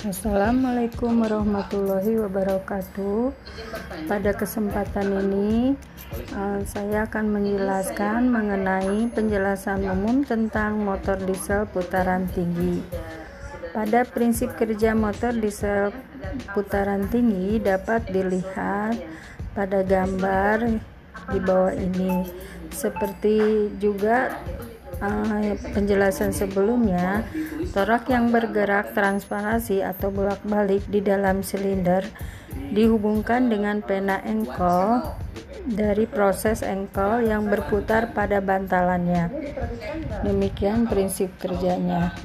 Assalamualaikum warahmatullahi wabarakatuh. Pada kesempatan ini, uh, saya akan menjelaskan mengenai penjelasan umum tentang motor diesel putaran tinggi. Pada prinsip kerja motor diesel putaran tinggi dapat dilihat pada gambar di bawah ini. Seperti juga uh, penjelasan sebelumnya, torak yang bergerak transparansi atau bolak-balik di dalam silinder dihubungkan dengan pena engkol dari proses engkol yang berputar pada bantalannya. Demikian prinsip kerjanya.